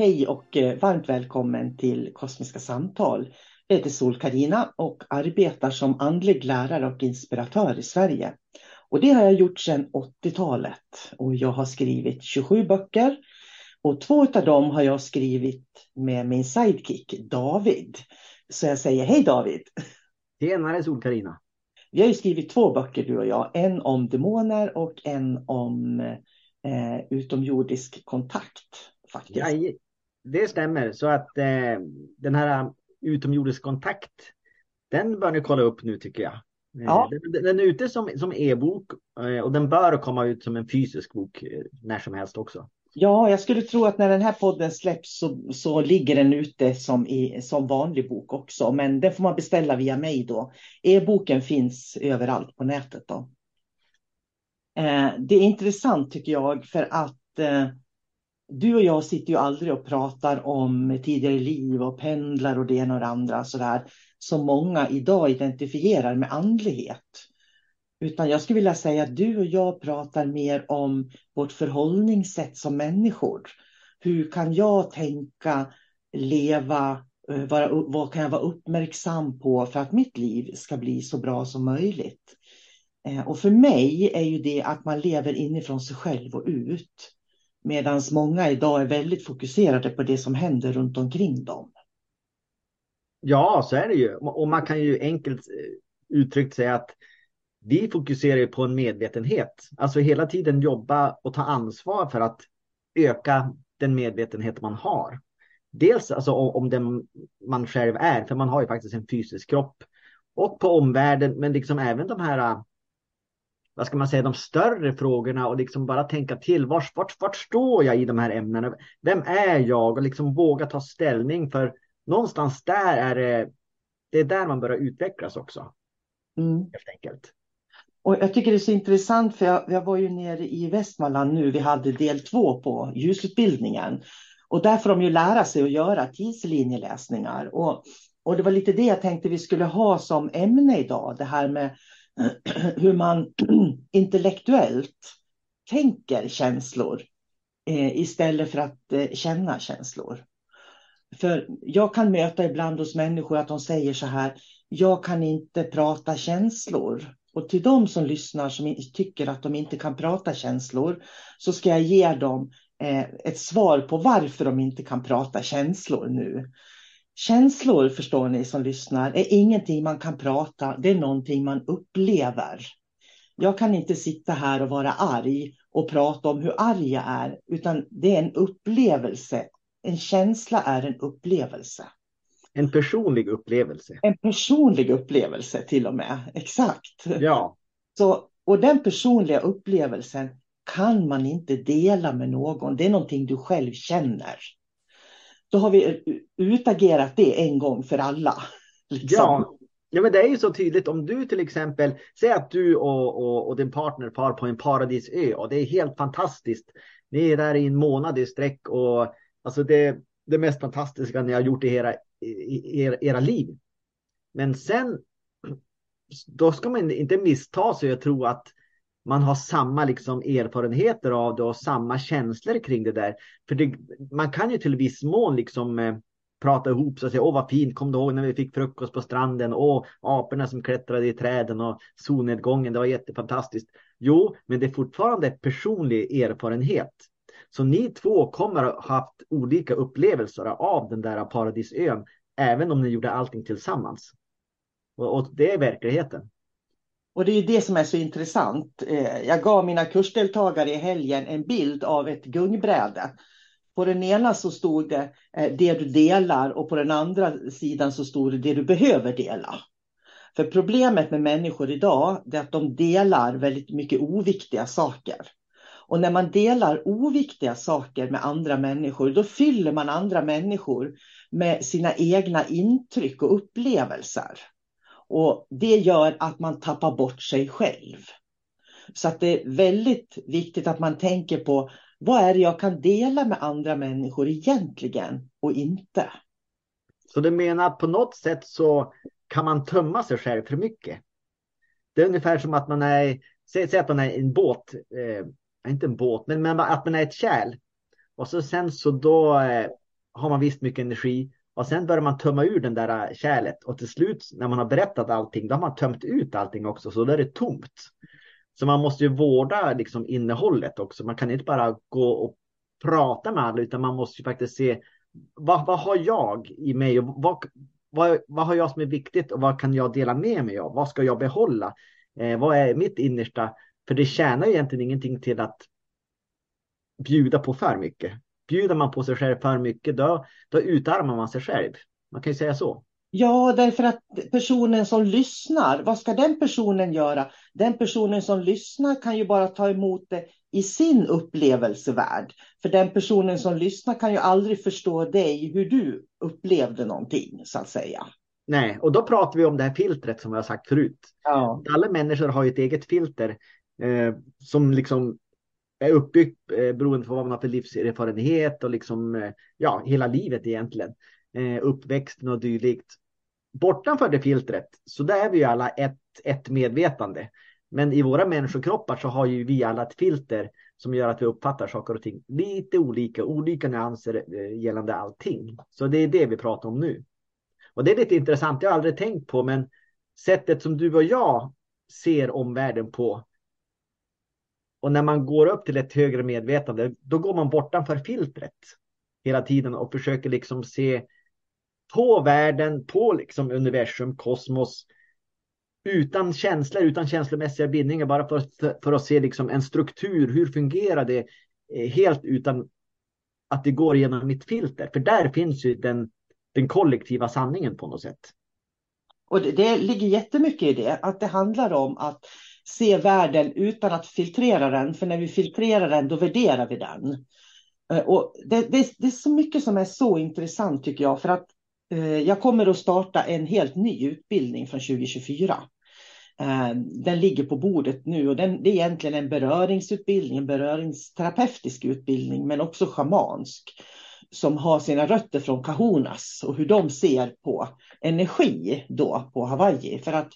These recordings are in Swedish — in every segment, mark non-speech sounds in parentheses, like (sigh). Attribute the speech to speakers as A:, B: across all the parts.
A: Hej och eh, varmt välkommen till Kosmiska samtal. Jag heter sol karina och arbetar som andlig lärare och inspiratör i Sverige. Och det har jag gjort sedan 80-talet och jag har skrivit 27 böcker och två av dem har jag skrivit med min sidekick David. Så jag säger hej David!
B: Tjenare sol karina
A: Vi har ju skrivit två böcker du och jag, en om demoner och en om eh, utomjordisk kontakt. Faktiskt.
B: Det stämmer. Så att eh, den här utomjordisk kontakt, den bör ni kolla upp nu tycker jag. Eh, ja. Den, den, är ute som, som e-bok eh, och den bör komma ut som en fysisk bok eh, när som helst också.
A: Ja, jag skulle tro att när den här podden släpps så, så ligger den ute som, i, som vanlig bok också. Men den får man beställa via mig då. E-boken finns överallt på nätet. Då. Eh, det är intressant tycker jag för att eh, du och jag sitter ju aldrig och pratar om tidigare liv och pendlar och det ena och det andra sådär som många idag identifierar med andlighet. Utan jag skulle vilja säga att du och jag pratar mer om vårt förhållningssätt som människor. Hur kan jag tänka, leva, eh, vara, vad kan jag vara uppmärksam på för att mitt liv ska bli så bra som möjligt? Eh, och för mig är ju det att man lever inifrån sig själv och ut. Medan många idag är väldigt fokuserade på det som händer runt omkring dem.
B: Ja, så är det ju. Och man kan ju enkelt eh, uttryckt säga att vi fokuserar på en medvetenhet. Alltså hela tiden jobba och ta ansvar för att öka den medvetenhet man har. Dels alltså om den man själv är, för man har ju faktiskt en fysisk kropp. Och på omvärlden, men liksom även de här vad ska man säga, de större frågorna och liksom bara tänka till. Vart, vart, vart står jag i de här ämnena? Vem är jag? Och liksom våga ta ställning för någonstans där är det, det är där man börjar utvecklas också. Mm. Helt enkelt.
A: Och jag tycker det är så intressant för jag, jag var ju nere i Västmanland nu. Vi hade del två på ljusutbildningen. Och där får de ju lära sig att göra tidslinjeläsningar. Och, och det var lite det jag tänkte vi skulle ha som ämne idag. Det här med (clears throat) hur man (clears throat) intellektuellt tänker känslor eh, istället för att eh, känna känslor. För jag kan möta ibland hos människor att de säger så här, jag kan inte prata känslor. Och till de som lyssnar som tycker att de inte kan prata känslor så ska jag ge dem eh, ett svar på varför de inte kan prata känslor nu. Känslor, förstår ni som lyssnar, är ingenting man kan prata, det är någonting man upplever. Jag kan inte sitta här och vara arg och prata om hur arg jag är, utan det är en upplevelse. En känsla är en upplevelse.
B: En personlig upplevelse.
A: En personlig upplevelse till och med, exakt.
B: Ja.
A: Så, och den personliga upplevelsen kan man inte dela med någon. Det är någonting du själv känner. Då har vi utagerat det en gång för alla. (laughs)
B: Liksom. Ja. ja, men det är ju så tydligt om du till exempel, säger att du och, och, och din partner far på en paradisö och det är helt fantastiskt. Ni är där i en månad i sträck och alltså det, det mest fantastiska ni har gjort i era, i era, era liv. Men sen, (clears throat) då ska man inte missta sig och tro att man har samma liksom erfarenheter av det och samma känslor kring det där. För det, man kan ju till viss mån liksom eh, prata ihop sig och säga åh vad fint, kom du ihåg när vi fick frukost på stranden? Åh, aporna som klättrade i träden och solnedgången, det var jättefantastiskt. Jo, men det är fortfarande personlig erfarenhet. Så ni två kommer ha haft olika upplevelser av den där paradisön, även om ni gjorde allting tillsammans. Och, och det är verkligheten.
A: Och det är det som är så intressant. Eh, jag gav mina kursdeltagare i helgen en bild av ett gungbräde. På den ena så stod det eh, det du delar och på den andra sidan så stod det det du behöver dela. För problemet med människor idag är att de delar väldigt mycket oviktiga saker. Och när man delar oviktiga saker med andra människor, då fyller man andra människor med sina egna intryck och upplevelser. Och det gör att man tappar bort sig själv. Så att det är väldigt viktigt att man tänker på vad är det jag kan dela med andra människor egentligen och inte.
B: Så du menar att på något sätt så kan man tömma sig själv för mycket? Det är ungefär som att man är, säg, att man är en båt, eh, inte en båt, men, men att man är ett kärl. Och så sen så då eh, har man visst mycket energi och sen börjar man tömma ur den där äh, kärlet och till slut när man har berättat allting, då har man tömt ut allting också, så då är det tomt. Så man måste ju vårda liksom innehållet också. Man kan inte bara gå och prata med alla, utan man måste ju faktiskt se vad, vad har jag i mig och vad, vad, vad har jag som är viktigt och vad kan jag dela med mig av? Vad ska jag behålla? Eh, vad är mitt innersta? För det tjänar egentligen ingenting till att bjuda på för mycket bjuder man på sig själv för mycket, då, då utarmar man sig själv. Man kan ju säga så.
A: Ja, därför att personen som lyssnar, vad ska den personen göra? Den personen som lyssnar kan ju bara ta emot det i sin upplevelsevärld. För den personen som lyssnar kan ju aldrig förstå dig, hur du upplevde någonting, så att säga.
B: Nej, och då pratar vi om det här filtret som jag har sagt förut. Ja. Alla människor har ju ett eget filter eh, som liksom är uppbyggt eh, beroende på vad man har för livserfarenhet och liksom, eh, ja, hela livet egentligen. Eh, uppväxten och dylikt. Bortanför det filtret så där är vi ju alla ett, ett medvetande. Men i våra människokroppar så har ju vi alla ett filter som gör att vi uppfattar saker och ting lite olika, olika nyanser eh, gällande allting. Så det är det vi pratar om nu. Och det är lite intressant, jag har aldrig tänkt på, men sättet som du och jag ser omvärlden på och när man går upp till ett högre medvetande, då går man bortanför filtret hela tiden och försöker liksom se på världen, på liksom universum, kosmos, utan känslor, utan känslomässiga bindningar, bara för, för att se liksom en struktur, hur fungerar det eh, helt utan att det går genom mitt filter. För där finns ju den, den kollektiva sanningen på något sätt.
A: Och det, det ligger jättemycket i det, att det handlar om att se världen utan att filtrera den. För när vi filtrerar den, då värderar vi den. Eh, och det, det, det är så mycket som är så intressant tycker jag. För att eh, jag kommer att starta en helt ny utbildning från 2024. Eh, den ligger på bordet nu och den, det är egentligen en beröringsutbildning, en beröringsterapeutisk utbildning, men också schamansk som har sina rötter från kahunas och hur de ser på energi då på Hawaii. För att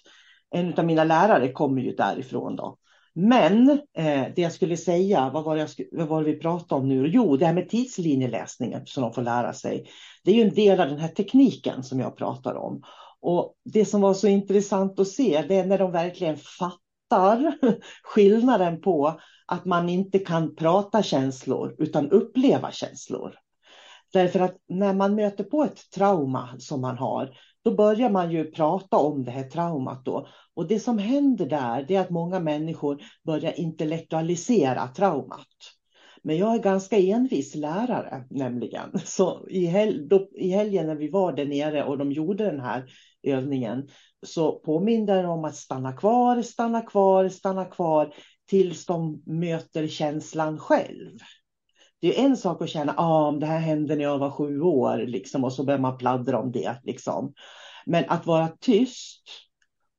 A: en av mina lärare kommer ju därifrån då. Men eh, det jag skulle säga, vad var, det sku, vad var det vi pratade om nu? Jo, det här med tidslinjeläsningen som de får lära sig. Det är ju en del av den här tekniken som jag pratar om. Och det som var så intressant att se, det är när de verkligen fattar (laughs) skillnaden på att man inte kan prata känslor utan uppleva känslor. Därför att när man möter på ett trauma som man har, då börjar man ju prata om det här traumat då. Och det som händer där, det är att många människor börjar intellektualisera traumat. Men jag är ganska envis lärare nämligen. Så i, hel då, i helgen när vi var där nere och de gjorde den här övningen så påminner de om att stanna kvar, stanna kvar, stanna kvar tills de möter känslan själv. Det är en sak att känna, ah, det här hände när jag var sju år, liksom, och så börjar man pladdra om det. Liksom. Men att vara tyst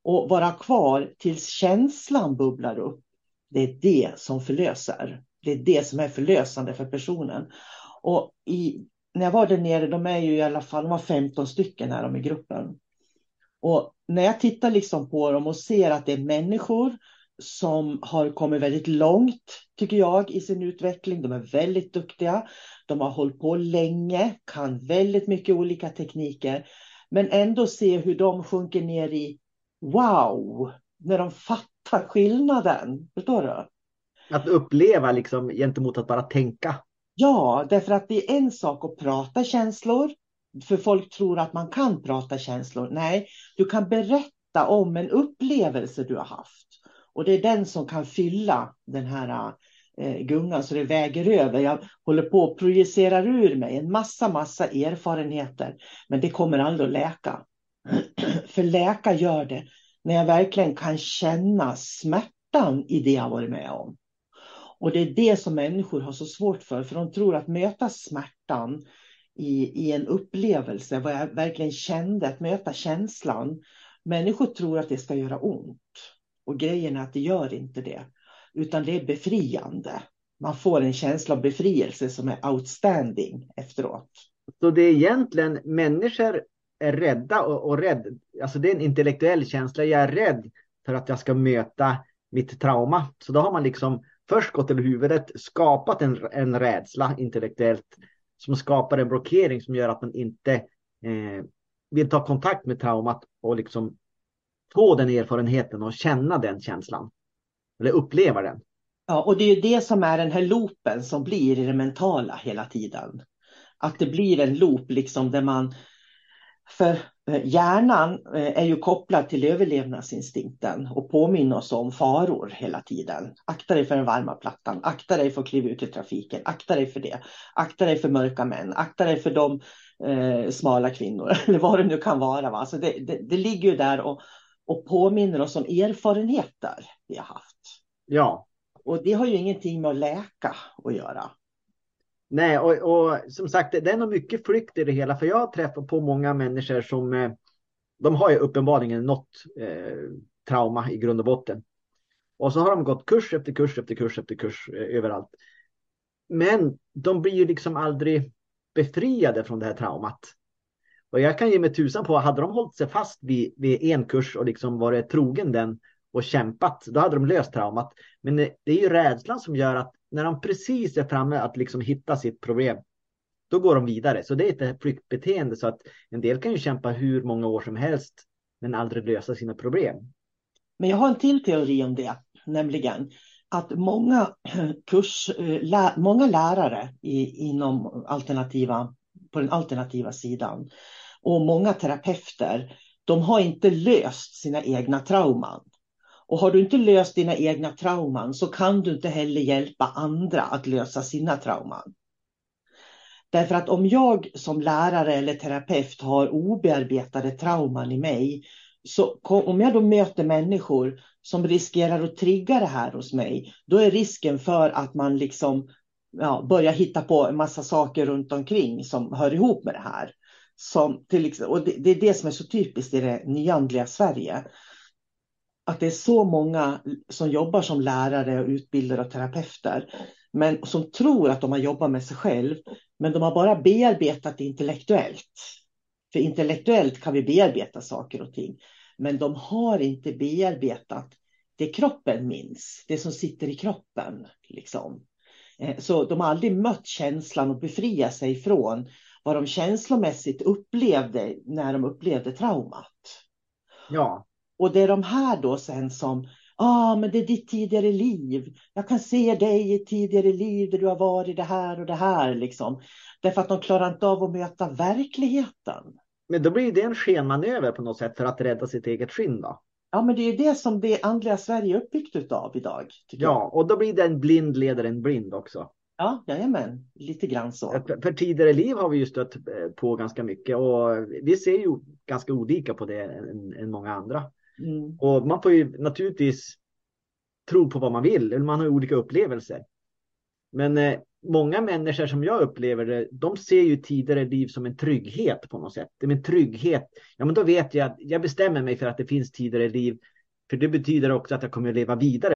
A: och vara kvar tills känslan bubblar upp, det är det som förlöser. Det är det som är förlösande för personen. Och i, när jag var där nere, de är ju i alla fall, de var 15 stycken här de i gruppen. Och när jag tittar liksom på dem och ser att det är människor som har kommit väldigt långt, tycker jag, i sin utveckling. De är väldigt duktiga. De har hållit på länge, kan väldigt mycket olika tekniker. Men ändå se hur de sjunker ner i wow, när de fattar skillnaden. Förstår du?
B: Att uppleva liksom gentemot att bara tänka.
A: Ja, därför att det är en sak att prata känslor. För folk tror att man kan prata känslor. Nej, du kan berätta om en upplevelse du har haft. Och det är den som kan fylla den här eh, gungan så det väger över. Jag håller på och projicerar ur mig en massa, massa erfarenheter. Men det kommer aldrig att läka. (clears throat) För läka gör det när jag verkligen kan känna smärtan i det jag varit med om. Och det är det som människor har så svårt för, för de tror att möta smärtan i, i en upplevelse, vad jag verkligen kände, att möta känslan. Människor tror att det ska göra ont. Och grejen är att det gör inte det, utan det är befriande. Man får en känsla av befrielse som är outstanding efteråt.
B: Så det är egentligen människor är rädda och, och rädd. Alltså det är en intellektuell känsla. Jag är rädd för att jag ska möta mitt trauma. Så då har man liksom först gått till huvudet, skapat en, en rädsla intellektuellt som skapar en blockering som gör att man inte eh, vill ta kontakt med traumat och liksom få den erfarenheten och känna den känslan. Eller uppleva den.
A: Ja, och det är ju det som är den här loopen som blir i det mentala hela tiden. Att det blir en loop liksom där man för eh, hjärnan eh, är ju kopplad till överlevnadsinstinkten och påminner oss om faror hela tiden. Akta dig för den varma plattan, akta dig för att kliva ut i trafiken, akta dig för det, akta dig för mörka män, akta dig för de eh, smala kvinnor, (laughs) eller vad det nu kan vara. Va? Så det, det, det ligger ju där och, och påminner oss om erfarenheter vi har haft.
B: Ja.
A: Och det har ju ingenting med att läka att göra.
B: Nej, och, och, som sagt, det är nog mycket flykt i det hela. För jag träffar på många människor som eh, de har ju uppenbarligen något eh, trauma i grund och botten. Och så har de gått kurs efter kurs efter kurs efter kurs eh, överallt. Men de blir ju liksom aldrig befriade från det här traumat. Och jag kan ge mig tusan på, hade de hållit sig fast vid, vid en kurs och liksom varit trogen den och kämpat, då hade de löst traumat. Men det är ju rädslan som gör att när de precis är framme att liksom hitta sitt problem, då går de vidare. Så det är ett flyktbeteende så att en del kan ju kämpa hur många år som helst men aldrig lösa sina problem.
A: Men jag har en till teori om det, nämligen att många, (clears throat) kurs, eh, lä, många lärare i, inom alternativa, på den alternativa sidan och många terapeuter, de har inte löst sina egna trauman. Och har du inte löst dina egna trauman så kan du inte heller hjälpa andra att lösa sina trauman. Därför att om jag som lärare eller terapeut har obearbetade trauman i mig Så om jag då möter människor som riskerar att trigga det här hos mig, då är risken för att man liksom ja, börjar hitta på en massa saker runt omkring som hör ihop med det här. Som till, och det, det är det som är så typiskt i det nyandliga Sverige. Att det är så många som jobbar som lärare, och utbildare och terapeuter, men som tror att de har jobbat med sig själv, men de har bara bearbetat det intellektuellt. För intellektuellt kan vi bearbeta saker och ting. Men de har inte bearbetat det kroppen minns, det som sitter i kroppen. Liksom. Eh, så de har aldrig mött känslan och befria sig från vad de känslomässigt upplevde när de upplevde traumat.
B: Ja.
A: Och det är de här då sen som, ja ah, men det är ditt tidigare liv. Jag kan se dig i tidigare liv där du har varit det här och det här liksom. Därför att de klarar inte av att möta verkligheten.
B: Men då blir det en skenmanöver på något sätt för att rädda sitt eget skinn då?
A: Ja, men det är det som det andliga Sverige är uppbyggt av idag.
B: Ja, jag. och då blir det en blind leder en blind också.
A: Ja, jajamän, lite grann så.
B: För, för tidigare liv har vi ju stött eh, på ganska mycket och vi ser ju ganska olika på det än, än många andra. Mm. Och man får ju naturligtvis tro på vad man vill, man har olika upplevelser. Men eh, många människor som jag upplever det, de ser ju tidigare liv som en trygghet på något sätt. Det är en trygghet. Ja, men då vet jag att jag bestämmer mig för att det finns tidigare liv. För det betyder också att jag kommer att leva vidare.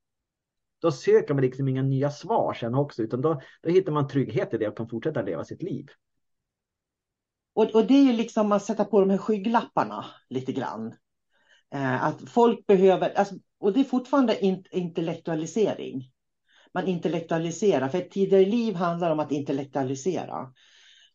B: då söker man liksom inga nya svar sen också, utan då, då hittar man trygghet i det och kan fortsätta leva sitt liv.
A: Och, och det är ju liksom att sätta på de här skygglapparna lite grann. Eh, att folk behöver, alltså, och det är fortfarande in, intellektualisering. Man intellektualiserar, för ett tidigare liv handlar om att intellektualisera.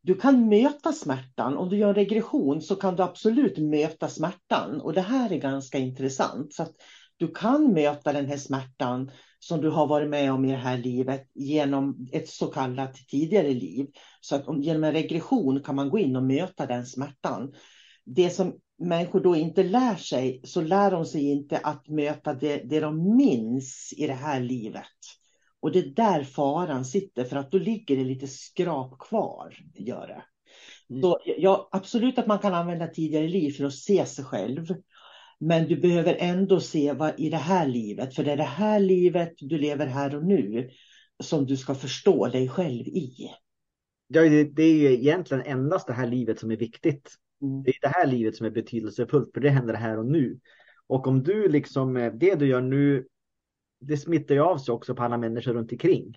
A: Du kan möta smärtan. Om du gör en regression så kan du absolut möta smärtan. Och det här är ganska intressant. Så att du kan möta den här smärtan som du har varit med om i det här livet genom ett så kallat tidigare liv. Så att genom en regression kan man gå in och möta den smärtan. Det som människor då inte lär sig, så lär de sig inte att möta det, det de minns i det här livet. Och det är där faran sitter, för att då ligger det lite skrap kvar. Gör det. Mm. Så, ja, absolut att man kan använda tidigare liv för att se sig själv. Men du behöver ändå se vad i det här livet, för det är det här livet du lever här och nu som du ska förstå dig själv i.
B: Ja, det är ju egentligen endast det här livet som är viktigt. Mm. Det är det här livet som är betydelsefullt, för det händer här och nu. Och om du liksom, eh, det du gör nu det smittar ju av sig också på alla människor runt omkring.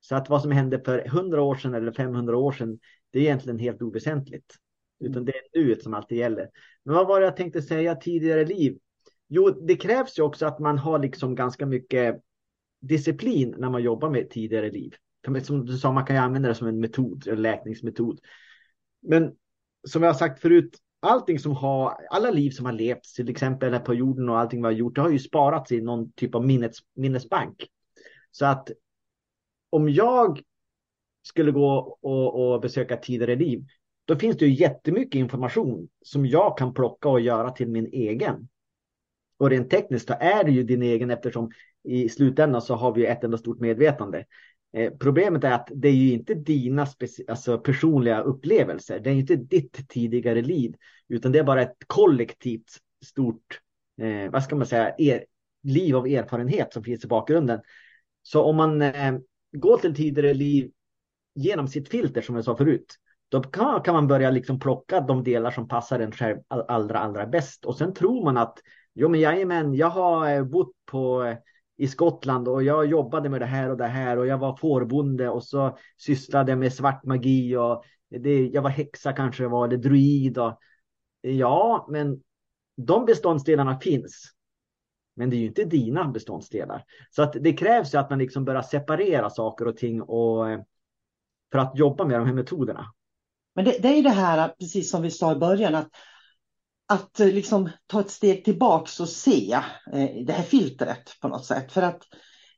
B: Så att vad som hände för 100 år sedan eller 500 år sedan, det är egentligen helt oväsentligt. Utan det är nuet som alltid gäller. Men vad var det jag tänkte säga tidigare liv? Jo, det krävs ju också att man har liksom ganska mycket disciplin när man jobbar med tidigare liv. Som du sa, man kan ju använda det som en metod, en läkningsmetod. Men som jag har sagt förut, allting som har, alla liv som har levts, till exempel här på jorden och allting vi har gjort, det har ju sparats i någon typ av minnes, minnesbank. Så att om jag skulle gå och, och besöka tidigare liv, då finns det ju jättemycket information som jag kan plocka och göra till min egen. Och rent tekniskt så är det ju din egen eftersom i slutändan så har vi ett enda stort medvetande. Eh, problemet är att det är ju inte dina alltså personliga upplevelser. Det är inte ditt tidigare liv, utan det är bara ett kollektivt stort, eh, vad ska man säga, er, liv av erfarenhet som finns i bakgrunden. Så om man eh, går till tidigare liv genom sitt filter som jag sa förut, då kan, kan man börja liksom plocka de delar som passar en själv allra, allra bäst. Och sen tror man att, jo men jajamän, jag har eh, bott på eh, i Skottland och jag jobbade med det här och det här och jag var fårbonde och så sysslade med svart magi och det, jag var häxa kanske var eller druid och ja, men de beståndsdelarna finns. Men det är ju inte dina beståndsdelar. Så att det krävs ju att man liksom börjar separera saker och ting och eh, för att jobba med de här metoderna.
A: Men det, det är det här, precis som vi sa i början, att att eh, liksom ta ett steg tillbaks och se eh, det här filtret på något sätt. För att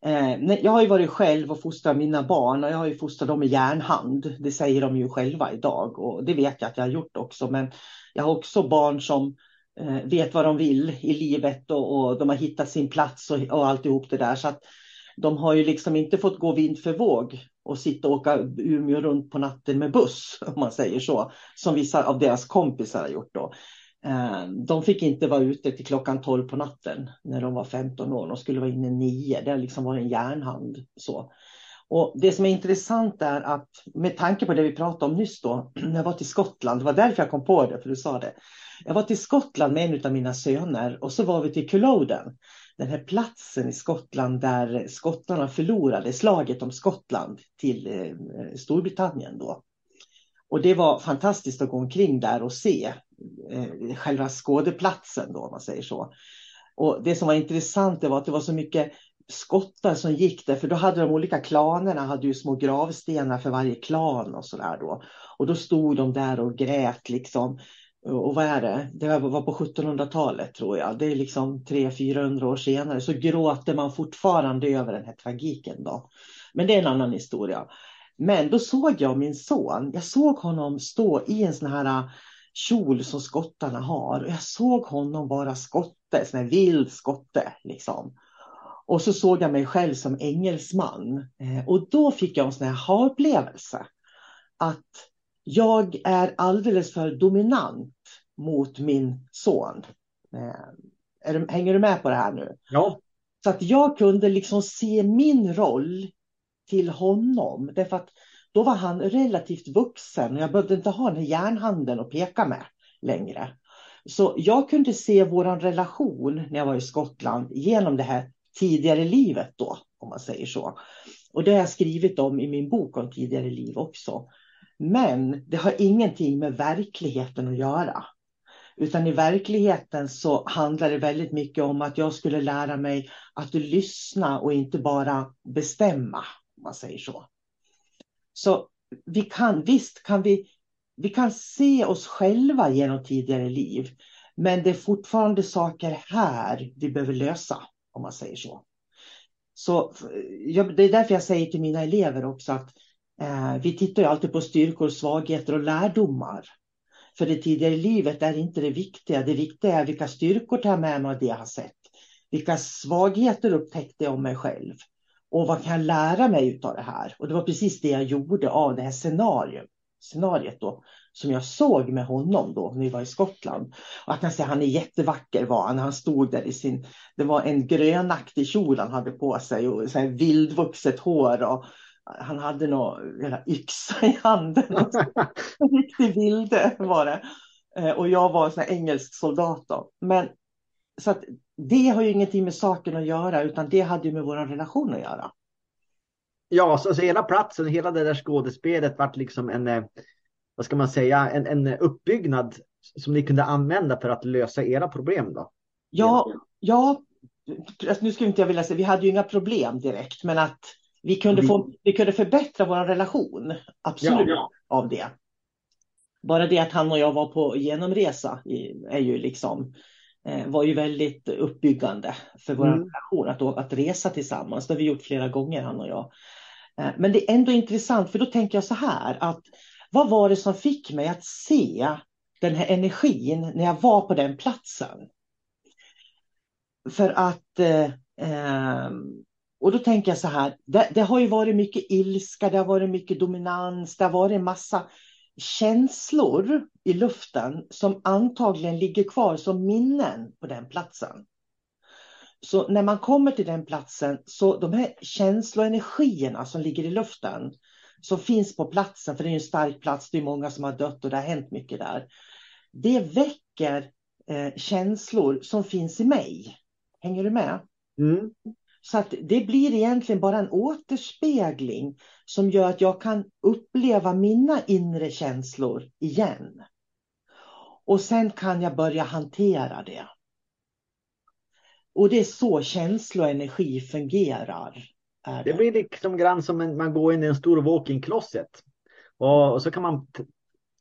A: eh, jag har ju varit själv och fostrat mina barn och jag har ju fostrat dem i järnhand. Det säger de ju själva idag och det vet jag att jag har gjort också. Men jag har också barn som eh, vet vad de vill i livet och, och de har hittat sin plats och, och alltihop det där. Så att de har ju liksom inte fått gå vind för våg och sitta och åka Umeå runt på natten med buss, (laughs) om man säger så, som vissa av deras kompisar har gjort då. Eh, de fick inte vara ute till klockan 12 på natten när de var 15 år. De skulle vara inne 9. Det liksom var en järnhand. Så. Och det som är intressant är att med tanke på det vi pratade om nyss då, när (clears throat) jag var till Skottland, det var därför jag kom på det, för du sa det. Jag var till Skottland med en av mina söner och så var vi till Culloden, den här platsen i Skottland där skottarna förlorade slaget om Skottland till eh, Storbritannien då. Och det var fantastiskt att gå omkring där och se eh, själva skådeplatsen då, om man säger så. Och det som var intressant var att det var så mycket skottar som gick där, för då hade de olika klanerna hade ju små gravstenar för varje klan och så där då. Och då stod de där och grät liksom. Och vad är det? Det var på 1700-talet tror jag. Det är liksom 300-400 år senare så gråter man fortfarande över den här tragiken då. Men det är en annan historia. Men då såg jag min son. Jag såg honom stå i en sån här äh, kjol som skottarna har. Jag såg honom vara skotte, sån här vild skotte liksom. Och så såg jag mig själv som engelsman. Eh, och då fick jag en sån här ha-upplevelse. Att jag är alldeles för dominant mot min son. Eh, är, hänger du med på det här nu?
B: Ja.
A: Så att jag kunde liksom se min roll till honom. Därför att då var han relativt vuxen och jag behövde inte ha den här järnhanden att peka med längre. Så jag kunde se vår relation när jag var i Skottland genom det här tidigare livet då, om man säger så. Och det har jag skrivit om i min bok om tidigare liv också. Men det har ingenting med verkligheten att göra. Utan i verkligheten så handlar det väldigt mycket om att jag skulle lära mig att lyssna och inte bara bestämma, om man säger så. Så vi kan, visst kan vi, vi kan se oss själva genom tidigare liv. Men det är fortfarande saker här vi behöver lösa, om man säger så. Så ja, det är därför jag säger till mina elever också att eh, Eh, vi tittar ju alltid på styrkor, svagheter och lärdomar. För det tidigare livet är inte det viktiga. Det viktiga är vilka styrkor tar jag med mig av det jag har sett. Vilka svagheter upptäckte jag om mig själv? Och vad kan jag lära mig av det här? Och det var precis det jag gjorde av det här scenariot, scenariet då, som jag såg med honom då när vi var i Skottland. Och jag kan säga han är jättevacker var han. Han stod där i sin, det var en grönaktig kjol han hade på sig och så här vildvuxet hår. Och han hade någon yxa i handen. (laughs) en riktig vilde var det. Eh, och jag var en engelsk soldat då. Men så att det har ju ingenting med saken att göra utan det hade ju med vår relation att göra.
B: Ja, så, så hela platsen, hela det där skådespelet vart liksom en, eh, vad ska man säga, en, en uppbyggnad som ni kunde använda för att lösa era problem då?
A: Ja, ja alltså nu skulle inte jag vilja säga, vi hade ju inga problem direkt, men att vi kunde, få, vi kunde förbättra vår relation, absolut, ja. av det. Bara det att han och jag var på genomresa är ju liksom, eh, var ju väldigt uppbyggande för vår mm. relation, att, att resa tillsammans. Det har vi gjort flera gånger, han och jag. Eh, men det är ändå intressant, för då tänker jag så här, att vad var det som fick mig att se den här energin när jag var på den platsen? För att, eh, ehm, och då tänker jag så här, det, det, har ju varit mycket ilska, det har varit mycket dominans, det har varit en massa känslor i luften som antagligen ligger kvar som minnen på den platsen. Så när man kommer till den platsen, så de här känsloenergierna som ligger i luften, som finns på platsen, för det är en stark plats, det är många som har dött och det har hänt mycket där. Det väcker eh, känslor som finns i mig. Hänger du med? Mm. Så att det blir egentligen bara en återspegling som gör att jag kan uppleva mina inre känslor igen. Och sen kan jag börja hantera det. Och det är så känsloenergi fungerar.
B: Det. det. blir liksom grann som en, man går in i en stor walk-in closet. Och, och, så kan man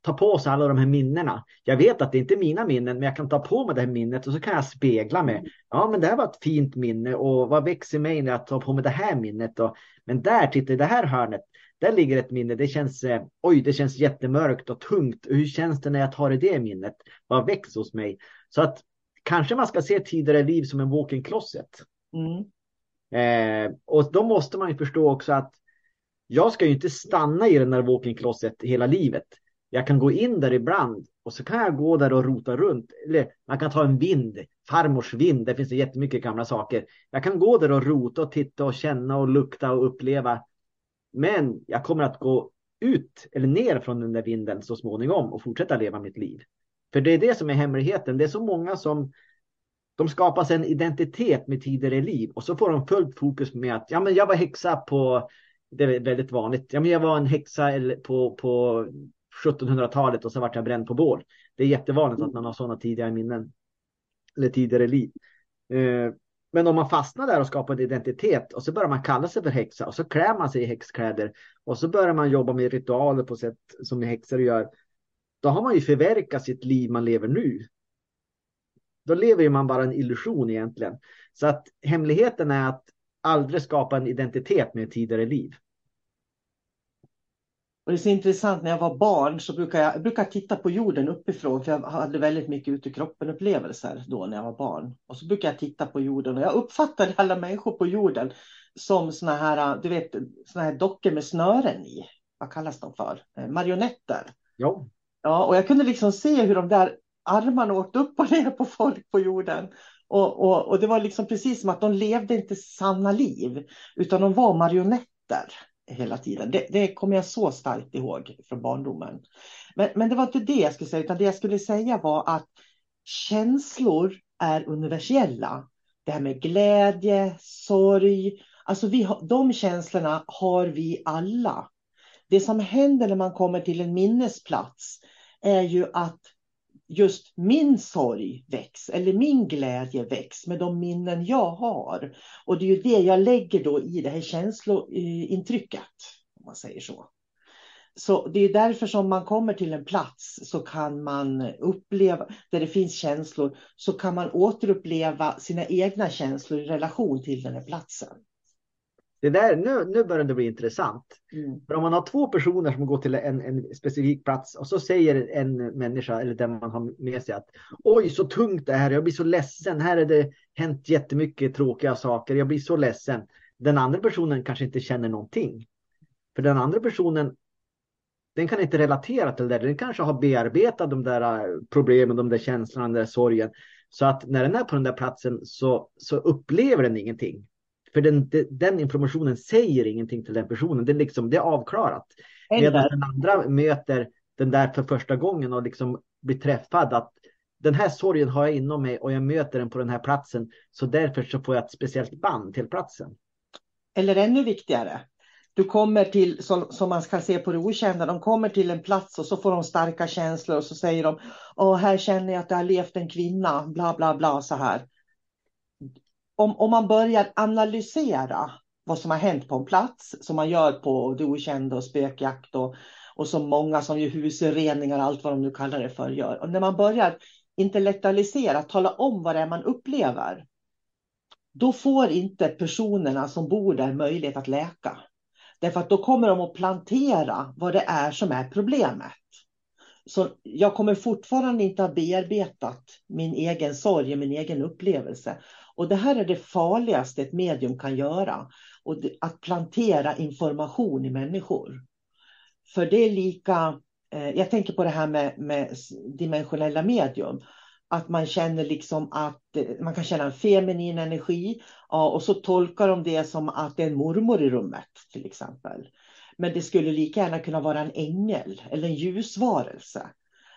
B: ta på sig alla de här minnena. Jag vet att det inte är mina minnen, men jag kan ta på mig det här minnet och så kan jag spegla mig. Ja, men det här var ett fint minne och vad växer mig när jag tar på mig det här minnet? Och, men där, titta i det här hörnet, där ligger ett minne. Det känns, eh, oj, det känns jättemörkt och tungt. Hur känns det när jag tar i det minnet? Vad väcks hos mig? Så att kanske man ska se tidigare liv som en walk-in closet. Mm. Eh, och då måste man ju förstå också att jag ska ju inte stanna i den där walk-in closet hela livet. Jag kan gå in där ibland och så kan jag gå där och rota runt. Eller man kan ta en vind, farmors vind, där finns det jättemycket gamla saker. Jag kan gå där och rota och titta och känna och lukta och uppleva. Men jag kommer att gå ut eller ner från den där vinden så småningom och fortsätta leva mitt liv. För det är det som är hemligheten. Det är så många som de skapar sig en identitet med tidigare liv och så får de fullt fokus med att ja, men jag var häxa på, det är väldigt vanligt, ja, men jag var en häxa på, på 1700-talet och så vart jag bränd på bål. Det är jättevanligt att man har sådana tidigare minnen. Eller tidigare liv. Eh, men om man fastnar där och skapar en identitet och så börjar man kalla sig för häxa och så klär man sig i häxkläder och så börjar man jobba med ritualer på sätt som häxor gör. Då har man ju förverkat sitt liv man lever nu. Då lever man bara en illusion egentligen. Så att hemligheten är att aldrig skapa en identitet med ett tidigare liv.
A: Och det är så intressant, när jag var barn så brukade jag, jag brukade titta på jorden uppifrån, för jag hade väldigt mycket ute i kroppen-upplevelser då när jag var barn. Och så brukade jag titta på jorden och jag uppfattade alla människor på jorden som såna här, du vet, såna här dockor med snören i. Vad kallas de för? Eh, marionetter.
B: Ja.
A: Ja, och jag kunde liksom se hur de där armarna åkte upp och ner på folk på jorden. Och, och, och det var liksom precis som att de levde inte sanna liv, utan de var marionetter hela tiden. Det, det kommer jag så starkt ihåg från barndomen. Men, men det var inte det jag skulle säga, utan det jag skulle säga var att känslor är universella. Det här med glädje, sorg, alltså vi de känslorna har vi alla. Det som händer när man kommer till en minnesplats är ju att just min sorg väcks eller min glädje väcks med de minnen jag har. Och det är ju det jag lägger då i det här känslointrycket, om man säger så. Så det är därför som man kommer till en plats så kan man uppleva, där det finns känslor, så kan man återuppleva sina egna känslor i relation till den här platsen.
B: Det där, nu, nu börjar det bli intressant. Mm. För om man har två personer som går till en, en specifik plats och så säger en människa eller den man har med sig att oj så tungt det här, jag blir så ledsen, här är det hänt jättemycket tråkiga saker, jag blir så ledsen. Den andra personen kanske inte känner någonting. För den andra personen den kan inte relatera till det. Den kanske har bearbetat de där problemen, de där känslorna, den där sorgen. Så att när den är på den där platsen så, så upplever den ingenting. För den, den informationen säger ingenting till den personen. Det är, liksom, det är avklarat. Medan den andra möter den där för första gången och liksom blir träffad. att Den här sorgen har jag inom mig och jag möter den på den här platsen. Så därför så får jag ett speciellt band till platsen.
A: Eller ännu viktigare. du kommer till, som, som man ska se på det okända, de kommer till en plats och så får de starka känslor och så säger de, åh här känner jag att det har levt en kvinna, bla bla bla så här. Om, om man börjar analysera vad som har hänt på en plats, som man gör på det okända och spökjakt och, och som många som gör husreningar, och allt vad de nu kallar det för, gör. Och när man börjar intellektualisera, tala om vad det är man upplever, då får inte personerna som bor där möjlighet att läka. Därför att då kommer de att plantera vad det är som är problemet. Så jag kommer fortfarande inte ha bearbetat min egen sorg, och min egen upplevelse. Och det här är det farligaste ett medium kan göra. Och att plantera information i människor. För det är lika, eh, jag tänker på det här med, med dimensionella medium att man känner liksom att eh, man kan känna en feminin energi ja, och så tolkar de det som att det är en mormor i rummet till exempel. Men det skulle lika gärna kunna vara en ängel eller en ljusvarelse.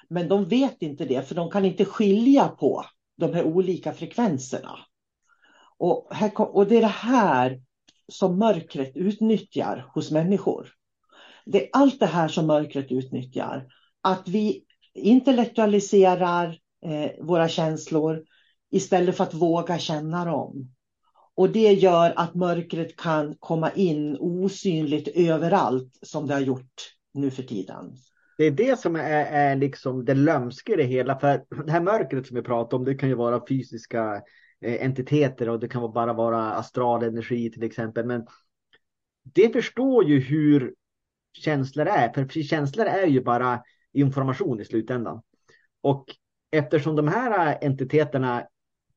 A: Men de vet inte det för de kan inte skilja på de här olika frekvenserna. Och, här, och det är det här som mörkret utnyttjar hos människor. Det är allt det här som mörkret utnyttjar. Att vi intellektualiserar eh, våra känslor istället för att våga känna dem. Och det gör att mörkret kan komma in osynligt överallt som det har gjort nu för tiden.
B: Det är det som är, är liksom det lömska i det hela. För det här mörkret som vi pratar om, det kan ju vara fysiska Eh, entiteter och det kan bara vara astral energi till exempel. Men det förstår ju hur känslor är. För känslor är ju bara information i slutändan. Och eftersom de här eh, entiteterna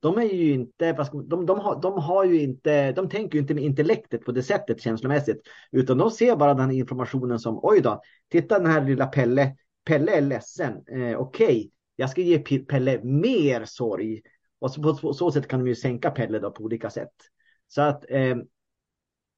B: de är ju inte, de, de, har, de har ju inte, de tänker ju inte med intellektet på det sättet känslomässigt, utan de ser bara den informationen som oj då, titta den här lilla Pelle, Pelle är ledsen, eh, okej, okay, jag ska ge Pelle mer sorg. Och så, på, så sätt kan de ju sänka Pelle då på olika sätt. Så att eh,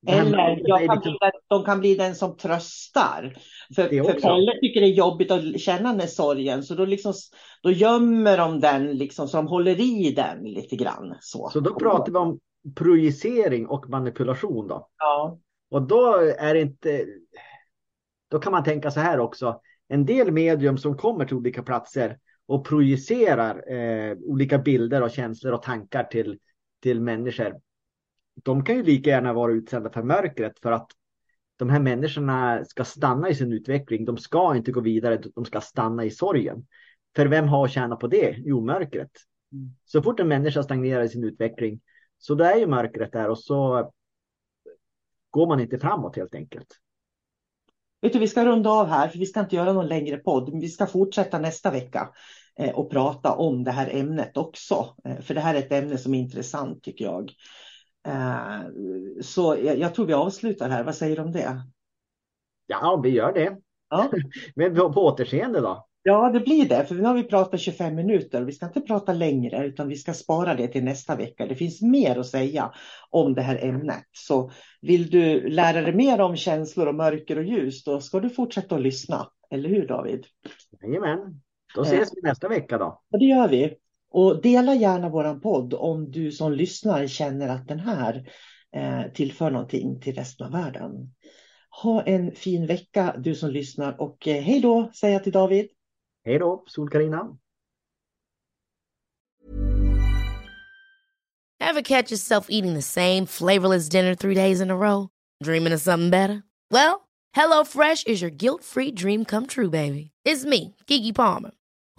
A: eller jag kan bli den, de kan bli den som tröstar. För, för Pelle tycker det är jobbigt att känna den sorgen, så då, liksom, då gömmer de den, liksom, så de håller i den lite grann. Så,
B: så då pratar vi om projicering och manipulation då?
A: Ja.
B: Och då är det inte... Då kan man tänka så här också. En del medium som kommer till olika platser och projicerar eh, olika bilder och känslor och tankar till, till människor de kan ju lika gärna vara utsända för mörkret för att de här människorna ska stanna i sin utveckling. De ska inte gå vidare, de ska stanna i sorgen. För vem har att tjäna på det? Jo, mörkret. Mm. Så fort en människa stagnerar i sin utveckling så det är ju mörkret där och så går man inte framåt helt enkelt.
A: Vet du, vi ska runda av här, för vi ska inte göra någon längre podd. Men vi ska fortsätta nästa vecka och prata om det här ämnet också. Eh, för det här är ett ämne som är intressant tycker jag. Eh, så jag, jag, tror vi avslutar här. Vad säger du om det?
B: Ja, vi gör det.
A: Ja. (laughs)
B: Men på, på återseende då?
A: Ja, det blir det. För nu har vi pratat 25 minuter. Vi ska inte prata längre utan vi ska spara det till nästa vecka. Det finns mer att säga om det här ämnet. Så vill du lära dig mer om känslor och mörker och ljus, då ska du fortsätta att lyssna. Eller hur David?
B: Jajamän. Då ses vi nästa vecka då.
A: Ja, det gör vi. Och dela gärna våran podd om du som lyssnar känner att den här eh, tillför någonting till resten av världen. Ha en fin vecka du som lyssnar och eh, hej då säger jag till David.
B: Hej då, Sol-Carina.
C: Have catch yourself eating the same flavorless dinner three days in a row? Dreaming of something better? Well, hello fresh is your guilt free dream come true baby. It's me, Gigi Palmer.